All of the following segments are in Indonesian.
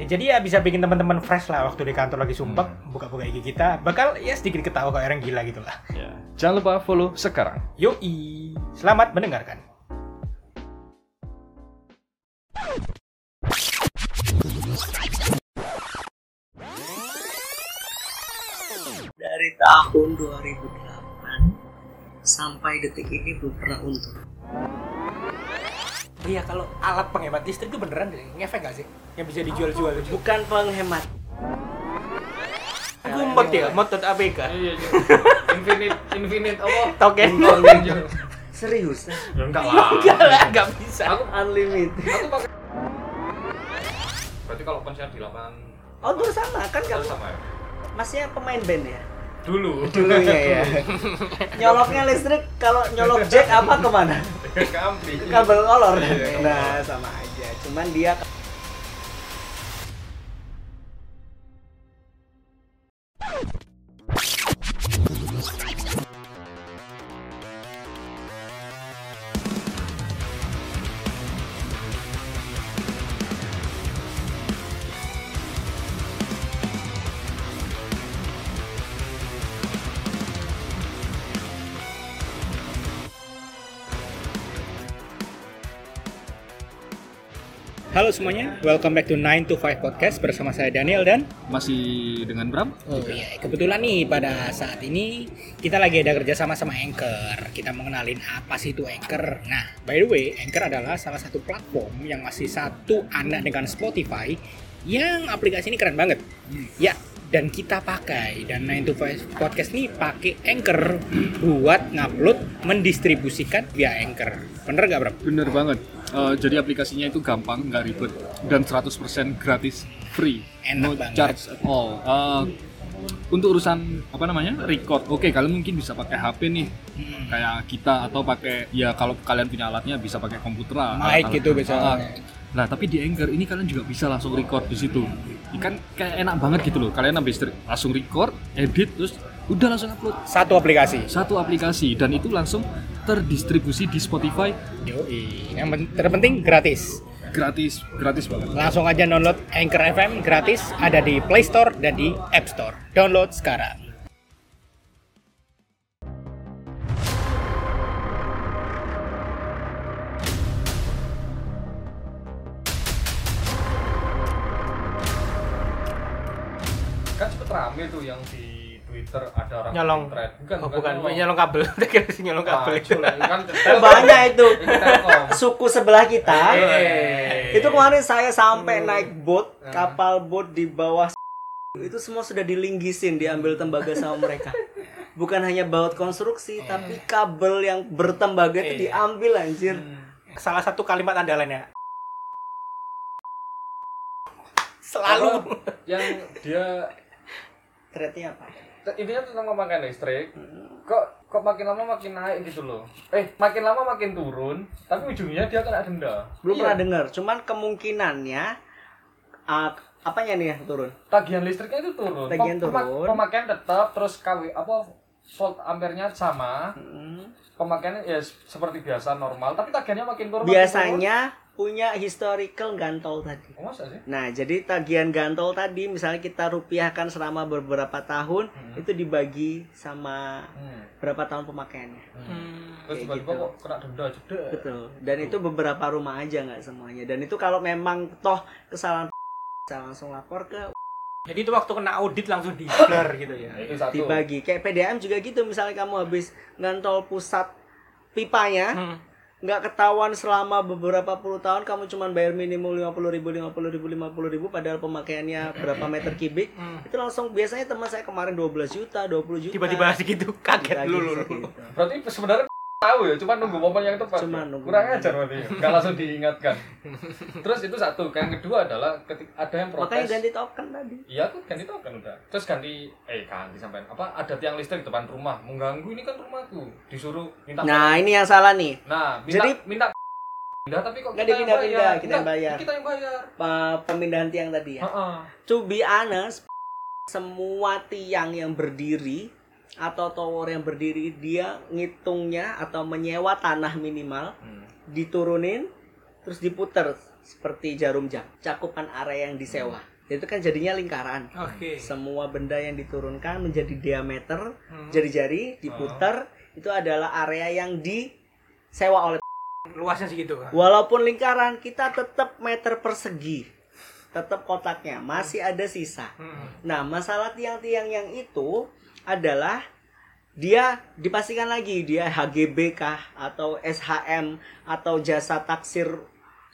Ya, jadi ya bisa bikin teman-teman fresh lah waktu di kantor lagi sumpek, Hmm. buka-buka IG kita, bakal ya sedikit ketawa kayak orang gila gitu lah. Ya. Jangan lupa follow sekarang. Yoi, selamat mendengarkan. dari tahun 2008 sampai detik ini belum pernah untung. Oh iya, kalau alat penghemat listrik itu beneran deh, ngefek gak sih? Yang bisa dijual-jual itu. Bukan penghemat. Gumbek ya, motor ABK. Iya, Infinite, infinite apa? Token. Serius? Enggak lah. Enggak lah, enggak bisa. Aku Unlimited. aku pakai Berarti kalau konser di lapangan Oh dulu sama kan kamu sama ya? masnya pemain band ya? Dulu. Dulunya ya. Nyoloknya listrik kalau nyolok jack apa ke mana? Ke ampli. Kabel kolor. Iya. Nah sama aja. Cuman dia Halo semuanya, welcome back to 9 to 5 podcast bersama saya Daniel dan Masih dengan Bram? Oh iya, kebetulan nih pada saat ini kita lagi ada kerja sama sama Anchor. Kita mau kenalin apa sih itu Anchor. Nah, by the way, Anchor adalah salah satu platform yang masih satu anak dengan Spotify yang aplikasi ini keren banget. Ya, dan kita pakai dan 9 to 5 podcast nih pakai Anchor buat ngupload, mendistribusikan via Anchor. Bener gak, Bro? Bener banget. Eh, jadi aplikasinya itu gampang, nggak ribet, dan 100% gratis, free, Enak no banget. charge at all. Eh, untuk urusan apa namanya record, oke kalian mungkin bisa pakai HP nih, Hmm. kayak kita atau pakai ya kalau kalian punya alatnya bisa pakai komputer lah. Mic gitu bisa. Ah, Nah tapi di Anchor ini kalian juga bisa langsung record di situ. Kan kayak enak banget gitu loh. Kalian habis langsung record, edit, terus udah langsung upload Satu aplikasi. satu aplikasi dan itu langsung terdistribusi di Spotify Yoi. Yang pen- terpenting gratis. gratis, gratis banget. Langsung aja download Anchor FM gratis ada di Play Store dan di App Store. Download sekarang. kan cepet rame tuh yang di Twitter ada orang Nyolong. thread. bukan Oh, bukan, nyolong. nyolong kabel. Kira sih nyolong Ah, kabel. cuy, kan banyak itu. Suku sebelah kita. Eh. Itu kemarin saya sampai naik boat, kapal boat di bawah itu semua sudah dilinggisin, diambil tembaga sama mereka. Bukan hanya baut konstruksi, tapi kabel yang bertembaga itu diambil anjir. Salah satu kalimat andalannya. Selalu. yang dia Threadnya apa? Intinya tentang pemakaian listrik kok kok makin lama makin naik gitu loh eh makin lama makin turun tapi ujungnya dia kena denda Belum Iya. pernah dengar, cuman kemungkinannya ah, apanya nih yang turun? tagihan listriknya itu turun Tagihan Pem- turun. pemakaian tetap terus KW apa volt ampere-nya sama Hmm. pemakaiannya ya seperti biasa normal tapi tagihannya makin turun makin Biasanya punya historical gantol tadi. oh, masa sih Nah, jadi tagihan gantol tadi misalnya kita rupiahkan selama beberapa tahun Hmm. itu dibagi sama hmm. berapa tahun pemakaiannya. Hmm. terus Kayak tiba-tiba gitu. kok kena denda jeda Betul. Dan itu beberapa rumah aja nggak semuanya. Dan itu kalau memang toh kesalahan bisa langsung lapor ke Jadi itu waktu kena audit langsung di blur gitu ya. itu satu dibagi. Kayak PDAM juga gitu. Misalnya kamu habis ngantol pusat pipanya, Hmm. Nggak ketahuan selama beberapa puluh tahun kamu cuma bayar minimum lima puluh ribu lima puluh ribu lima puluh ribu padahal pemakaiannya berapa meter kubik Hmm. itu langsung biasanya teman saya kemarin 12 juta 20 juta Tiba-tiba segitu kaget Lagi dulu. segitu. berarti sebenarnya tahu ya, cuma nunggu momen yang tepat. Cuma ya. nunggu Kurang ajar berarti. Enggak langsung diingatkan. Terus itu satu, yang kedua adalah ketika ada yang protes. Makanya ganti token tadi. Iya tuh ganti token udah. Terus ganti eh ganti sampai apa ada tiang listrik depan rumah mengganggu ini kan rumahku disuruh minta Nah, ini yang salah nih. nah minta, jadi- minta pindah tapi kok Nggak kita yang dipindah-pindah, bayar. kita yang bayar. kita yang bayar Pe- Pemindahan tiang tadi ya. Heeh. To be honest, semua tiang yang berdiri atau tower yang berdiri dia ngitungnya atau menyewa tanah minimal Hmm. diturunin terus diputer seperti jarum jam cakupan area yang disewa itu kan jadinya lingkaran Oke. semua benda yang diturunkan menjadi diameter Hmm. jari-jari diputer itu adalah area yang disewa oleh Luasnya segitu. Kak. walaupun lingkaran kita tetap meter persegi tetap kotaknya masih ada sisa Hmm. nah masalah tiang-tiang yang itu adalah dia dipastikan lagi dia HGB kah atau SHM atau jasa taksir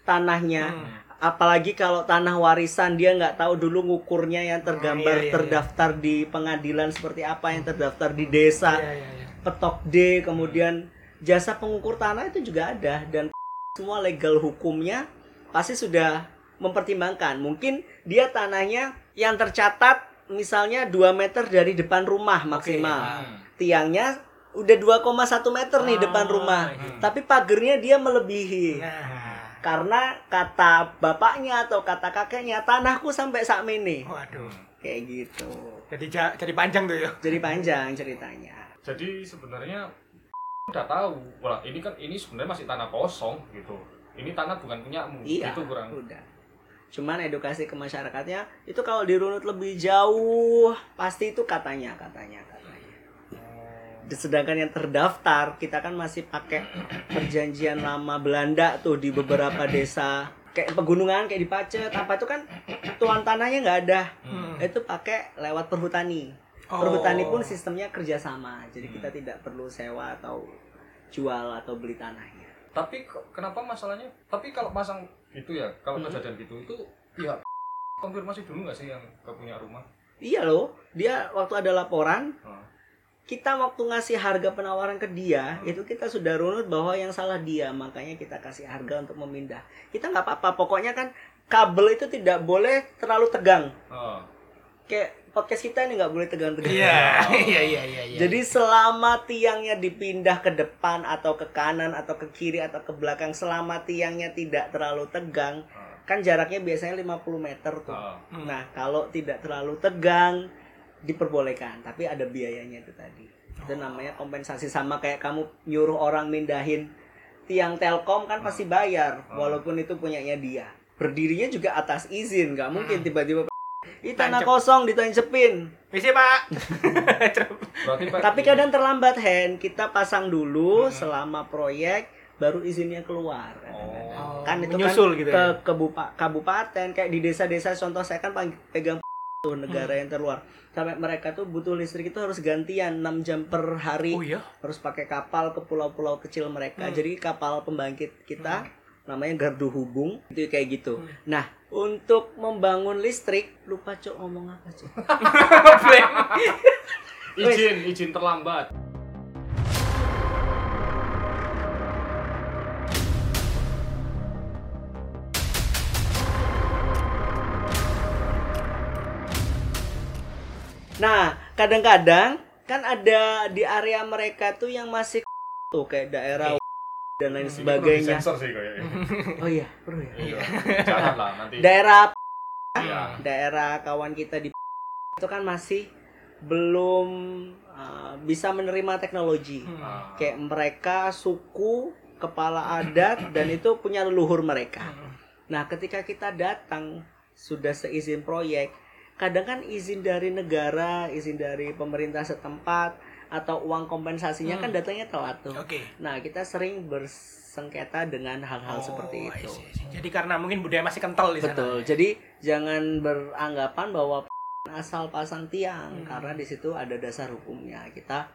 tanahnya. Hmm. apalagi kalau tanah warisan dia nggak tahu dulu ngukurnya yang tergambar iya, iya, terdaftar di pengadilan seperti apa yang terdaftar di desa. Iya, iya, iya. petok D kemudian jasa pengukur tanah itu juga ada. Dan semua legal hukumnya pasti sudah mempertimbangkan. Mungkin dia tanahnya yang tercatat misalnya 2 meter dari depan rumah maksimal Hmm. tiangnya udah 2,1 meter nih Ah, depan rumah gitu. tapi pagernya dia melebihi Nah. karena kata bapaknya atau kata kakeknya tanahku sampai sak mene Waduh. kayak gitu Jadi ja- jadi panjang tuh ya. jadi panjang ceritanya jadi sebenarnya udah tahu wah ini kan ini sebenarnya masih tanah kosong gitu ini tanah bukan punyamu iya itu kurang udah cuman edukasi ke masyarakatnya itu kalau dirunut lebih jauh pasti itu katanya katanya katanya. Sedangkan yang terdaftar kita kan masih pakai perjanjian lama Belanda tuh di beberapa desa. Kayak pegunungan kayak di Pacet apa itu kan tuan tanahnya nggak ada. Hmm. itu pakai lewat perhutani. Oh. perhutani pun sistemnya kerjasama jadi kita tidak perlu sewa atau jual atau beli tanahnya. Tapi kenapa masalahnya? Tapi kalau pasang gitu ya kalau Hmm. kejadian gitu itu pihak konfirmasi dulu nggak sih yang ke punya rumah iya loh dia waktu ada laporan Hmm. kita waktu ngasih harga penawaran ke dia itu kita sudah runut bahwa yang salah dia makanya kita kasih harga untuk memindah kita nggak apa-apa pokoknya kan kabel itu tidak boleh terlalu tegang Oh. kayak podcast kita ini nggak boleh tegang-tegang Iya, iya, iya, iya. iya. jadi selama tiangnya dipindah ke depan atau ke kanan atau ke kiri atau ke belakang selama tiangnya tidak terlalu tegang Oh. kan jaraknya biasanya 50 meter tuh Oh. Hmm. Nah, kalau tidak terlalu tegang diperbolehkan, tapi ada biayanya itu tadi. Itu namanya kompensasi sama kayak kamu nyuruh orang mindahin tiang Telkom kan pasti bayar walaupun itu punyanya dia. Berdirinya juga atas izin, nggak mungkin tiba-tiba Ih tanah Tancep. kosong ditancepin. Misi, Pak. berarti Pak, Tapi kadang terlambat hand, kita pasang dulu selama proyek baru izinnya keluar. Oh. kan itu Menyusul kan gitu ke ya. kebupa- kabupaten kayak di desa-desa contoh saya kan pang- pegang tuh negara Hmm. yang terluar sampai mereka tuh butuh listrik itu harus gantian 6 jam per hari Oh iya. harus pakai kapal ke pulau-pulau kecil mereka Hmm. jadi kapal pembangkit kita namanya gardu hubung itu kayak gitu. Hmm. nah untuk membangun listrik lupa cok ngomong apa cok? Izin izin terlambat. Nah kadang-kadang kan ada di area mereka tuh yang masih tuh kayak daerah dan lain Ini perlu sebagainya disensor sih kayaknya oh iya perlu ya iya jangan lah nanti daerah Iya. daerah kawan kita di itu kan masih belum uh, bisa menerima teknologi. Hmm. Ah. Kayak mereka suku kepala adat dan itu punya leluhur mereka. Hmm. Nah, ketika kita datang sudah seizin proyek, kadang kan izin dari negara, izin dari pemerintah setempat atau uang kompensasinya kan Hmm. datangnya telat tuh. Oke. Nah, kita sering bersengketa dengan hal-hal Oh, seperti itu. see, I see. Jadi karena mungkin budaya masih kental di sana. Betul. Jadi jangan beranggapan bahwa asal pasang tiang Hmm. karena di situ ada dasar hukumnya. Kita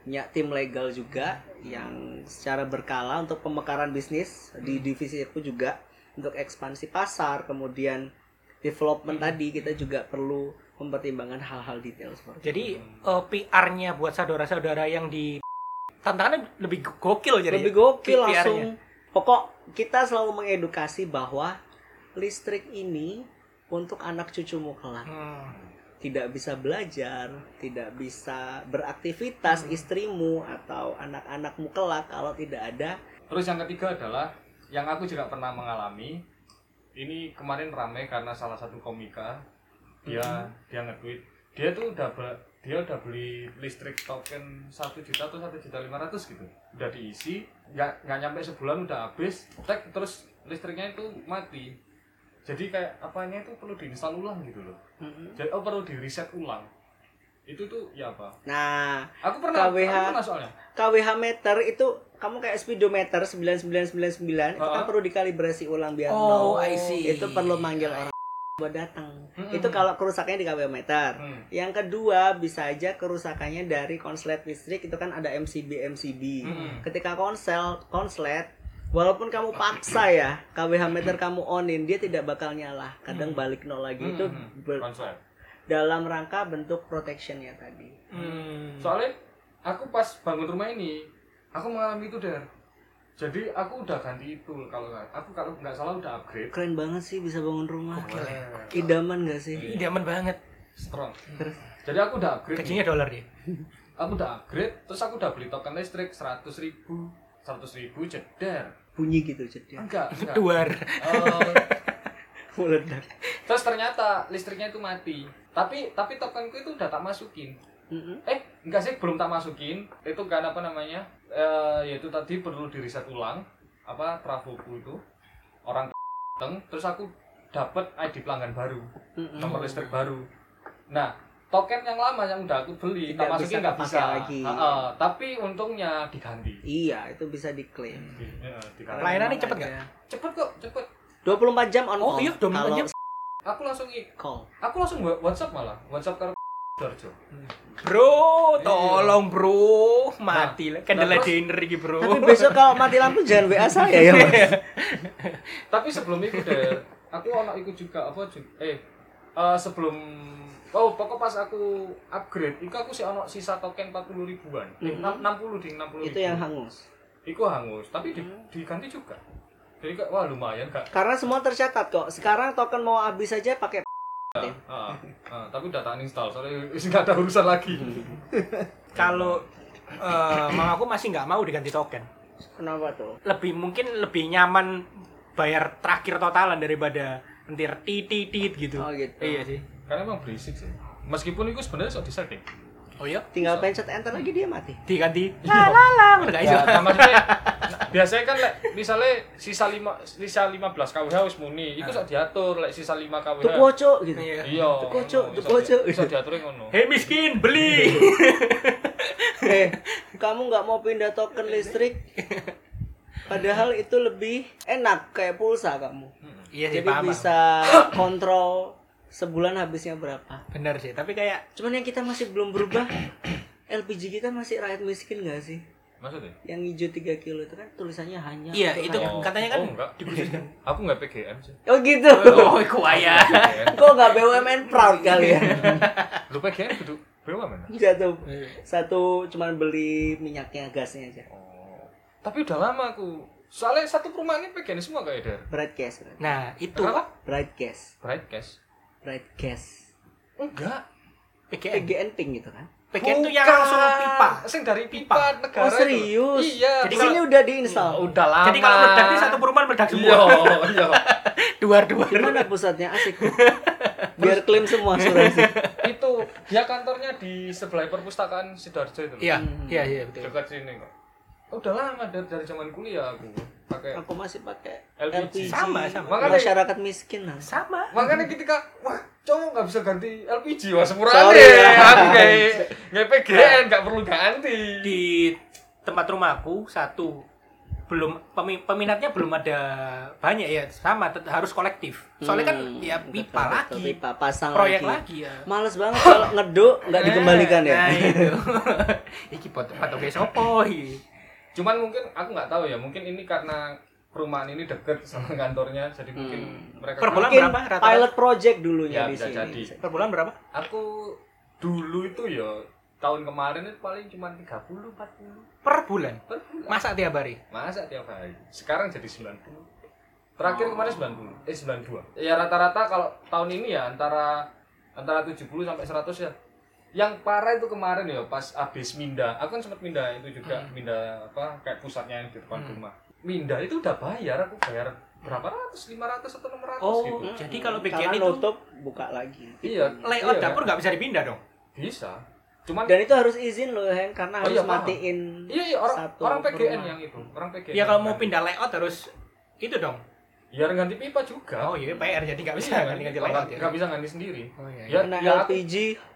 punya tim legal juga yang secara berkala untuk pemekaran bisnis di Hmm. divisi aku juga untuk ekspansi pasar, kemudian development Hmm. tadi kita juga perlu mempertimbangkan hal-hal detail seperti Jadi itu. eh, PR-nya buat saudara-saudara yang di tantangannya lebih gokil jadi. lebih gokil langsung pokok kita selalu mengedukasi bahwa listrik ini untuk anak cucumu kelak Hmm. tidak bisa belajar tidak bisa beraktivitas istrimu atau anak-anakmu kelak kalau tidak ada Terus yang ketiga adalah yang aku juga pernah mengalami. Ini kemarin rame karena salah satu komika dia dia nge-tweet dia tuh udah be- dia udah beli listrik token satu juta atau satu juta lima ratus gitu. Udah diisi nggak nggak nyampe sebulan udah habis tek terus listriknya itu mati. Jadi kayak apanya itu perlu diinstal ulang gitu loh. Jadi oh perlu di reset ulang. Itu tuh ya apa? Nah aku pernah KWH. aku pernah soalnya. KWH meter itu kamu kayak speedometer 9999 itu kan perlu dikalibrasi ulang biar Oh, nol. I see. itu perlu manggil orang buat datang Mm-mm. itu kalau kerusakannya di KWH meter Hmm. yang kedua bisa aja kerusakannya dari konslet listrik itu kan ada MCB MCB Mm-mm. ketika konsel konslet walaupun kamu paksa ya KWH meter kamu onin dia tidak bakal nyala kadang balik nol lagi itu Hmm. ber- konsep dalam rangka bentuk protectionnya tadi Hmm. soalnya aku pas bangun rumah ini aku mengalami itu der jadi aku udah ganti itu kalau nggak aku kalau nggak salah udah upgrade. Keren banget sih bisa bangun rumah. Keren. idaman gak sih? Idaman banget. strong. Terus? jadi aku udah upgrade. Gajinya dolar dia. aku udah upgrade terus aku udah beli token listrik seratus ribu. seratus ribu jeder. Bunyi gitu jadi enggak enggak. Duar. Eh, meledak. Terus ternyata listriknya itu mati. Tapi tapi tokenku itu udah tak masukin Mm-mm. eh enggak sih belum tak masukin itu kan apa namanya eh yaitu tadi perlu di reset ulang apa trafoku itu orang dateng terus aku dapat ID pelanggan baru Mm-mm. nomor listrik baru nah token yang lama yang udah aku beli Tidak tak masukin bisa nggak bisa lagi. Ha-ha, tapi untungnya diganti iya itu bisa diklaim Di- ya, diganti. Layanannya Memang cepet ada. cepet kok cepet 24 jam on Oh, call iya, 24 Kalau jam. aku langsung i- call aku langsung WhatsApp malah WhatsApp karo Bro, tolong bro, mati lah. Candle Nah, terus- dinner iki, Bro. tapi besok kalau mati lampu jangan WA saya ya mas. Tapi sebelum itu deh aku ono ikut juga apa eh eh, sebelum oh pokok pas aku upgrade itu aku sih ono sisa token 40 ribuan. Eh, Mhm. 60 ding 60 itu yang hangus. Itu hangus tapi di- diganti juga. Jadi wah lumayan kak. Karena semua tercatat kok. Sekarang token mau habis saja pakai Ah, ah, tapi udah tak install soalnya nggak ada urusan lagi Kalau eh mama aku masih nggak mau diganti token. kenapa tuh Lebih mungkin lebih nyaman bayar terakhir totalan daripada entir titit tit gitu. Oh, gitu. Iya sih. karena emang berisik sih meskipun itu sebenarnya sok disetting Oh iya, tinggal pencet enter lagi dia mati diganti. La la la, enggak iso. Ya, maksudnya biasanya kan lek misalnya sisa lima sisa 15 kWh wis muni, iku sok diatur lek sisa 5 kWh. tuh kocok gitu Iya. Iya. Tuh kocok, iso kocok. Iso diatur ngono. Hei miskin, beli. eh kamu nggak mau pindah token listrik padahal itu lebih enak kayak pulsa kamu iya sih, jadi paham. bisa kontrol sebulan habisnya berapa Bener sih, tapi kayak cuman yang kita masih belum berubah LPG kita masih rakyat miskin gak sih Maksudnya? yang hijau 3 kilo itu kan tulisannya hanya Iya, itu rakyat- Oh, katanya kan oh, enggak. Aku enggak PGM sih. oh gitu Oh, kuaya. PGM. kok nggak BUMN proud kali ya Lu PGM kudu BUMN. satu satu cuman beli minyaknya gasnya aja Oh. Tapi udah lama aku. Soalnya satu perumahan ini PGM semua kayak der. bright gas Nah, itu Kenapa? bright gas bright gas Enggak. PGN. PGN pink gitu kan PGN tuh yang langsung pipa. Sing dari pipa, negara oh itu. serius Iya. di Jadi sini udah diinstal udah lama. Jadi kalau meledak ini satu perumahan meledak Iya, semua. iya. Duar-duar. Gimana pusatnya asik. Biar klaim semua asuransi. itu dia kantornya di sebelah perpustakaan Sidoarjo itu. Iya, Hmm. iya, iya betul. Dekat sini kok. Udah lama dari, dari zaman kuliah aku pakai Aku masih pakai LPG. LPG. Sama, sama. Makanya- Masyarakat miskin lah. Sama. makanya ketika wah cowok nggak bisa ganti LPG wah semurah Sorry. deh ya. aku kayak nggak PGN nggak perlu ganti. Di tempat rumahku satu belum pemi- peminatnya belum ada banyak ya. Sama tet- harus kolektif. Soalnya kan Hmm, ya betul, pipa betul, lagi. Pipa pasang proyek lagi. lagi ya. Males banget kalau ngeduk nggak dikembalikan ya. nah itu. Iki pot patoke sopo iki? Cuman mungkin aku nggak tahu ya. Mungkin ini karena perumahan ini deket sama kantornya jadi mungkin mereka Per bulan Mungkin berapa rata-rata? pilot project dulunya Ya, di bisa sini. jadi. per bulan berapa aku dulu itu ya tahun kemarin itu paling cuma 30 40 Per bulan. per bulan. Masa tiap hari? Masa tiap hari? Sekarang jadi 90. Terakhir kemarin 90. Eh 92. Ya rata-rata kalau tahun ini ya antara antara 70 sampai 100 ya. Yang parah itu kemarin ya pas habis mindah. Aku kan sempat mindah itu juga mindah apa kayak pusatnya yang di depan rumah. Mindah itu udah bayar, aku bayar berapa ratus? 500 atau 600 Oh, gitu. Jadi kalau Karena itu nutup buka lagi. Iya. layout iya. dapur nggak bisa dipindah dong. bisa. Cuman Dan itu harus izin loh, Hen, karena Oh, harus iya, matiin iya iya orang satu orang PGN rumah. yang itu, orang PGN. Ya kalau mau Kan. pindah layout harus itu dong. Ya ganti pipa juga. Oh iya PR jadi nggak bisa Iya, ganti-ganti nggak- layout ya. nggak bisa ganti sendiri. Oh, iya, Ya, Kena ya LPG.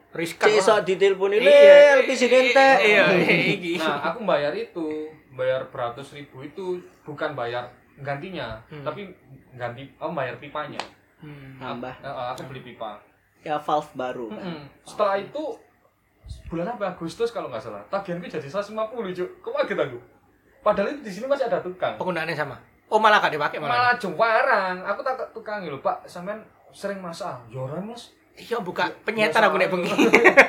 Riskan. Cek iso ditelepon ini Iya, LPG nente. Iya, iya. Nah, aku bayar itu, bayar beratus ribu itu bukan bayar gantinya, Hmm. tapi ganti, oh bayar pipanya. Hmm. Nambah. Eh, eh, aku beli pipa. Ya valve baru. Mm-mm. Setelah itu bulan apa Agustus kalau nggak salah, tagihanku jadi 150 cuk. Kok kaget aku? Padahal itu di sini masih ada tukang. Penggunaannya sama. Oh malah gak dipakai malah. Malah juwarang. Aku tak tukang lho, Pak. Sampean sering masak. Joran, Mas. Iya buka penyetan aku nek bengi.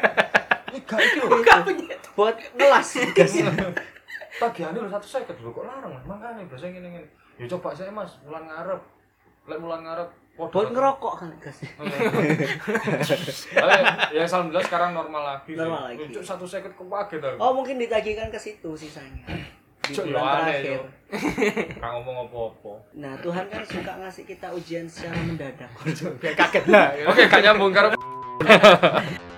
Ini gak iki lho. Buka penyetan. Buat ngelas tagihannya udah satu seket dulu kok larang mas makanya biasanya gini gini ya coba saya mas bulan ngarep lek bulan ngarep Buat ngerokok kan. Tapi ya alhamdulillah sekarang normal lagi. Normal lagi. Cuk, satu seket kok kaget aku Oh mungkin ditagihkan ke situ sisanya. Di Cuk, bulan terakhir. Gak ngomong apa-apa Nah Tuhan kan suka ngasih kita ujian secara mendadak. Biar kaget lah. oke gak nyambung karena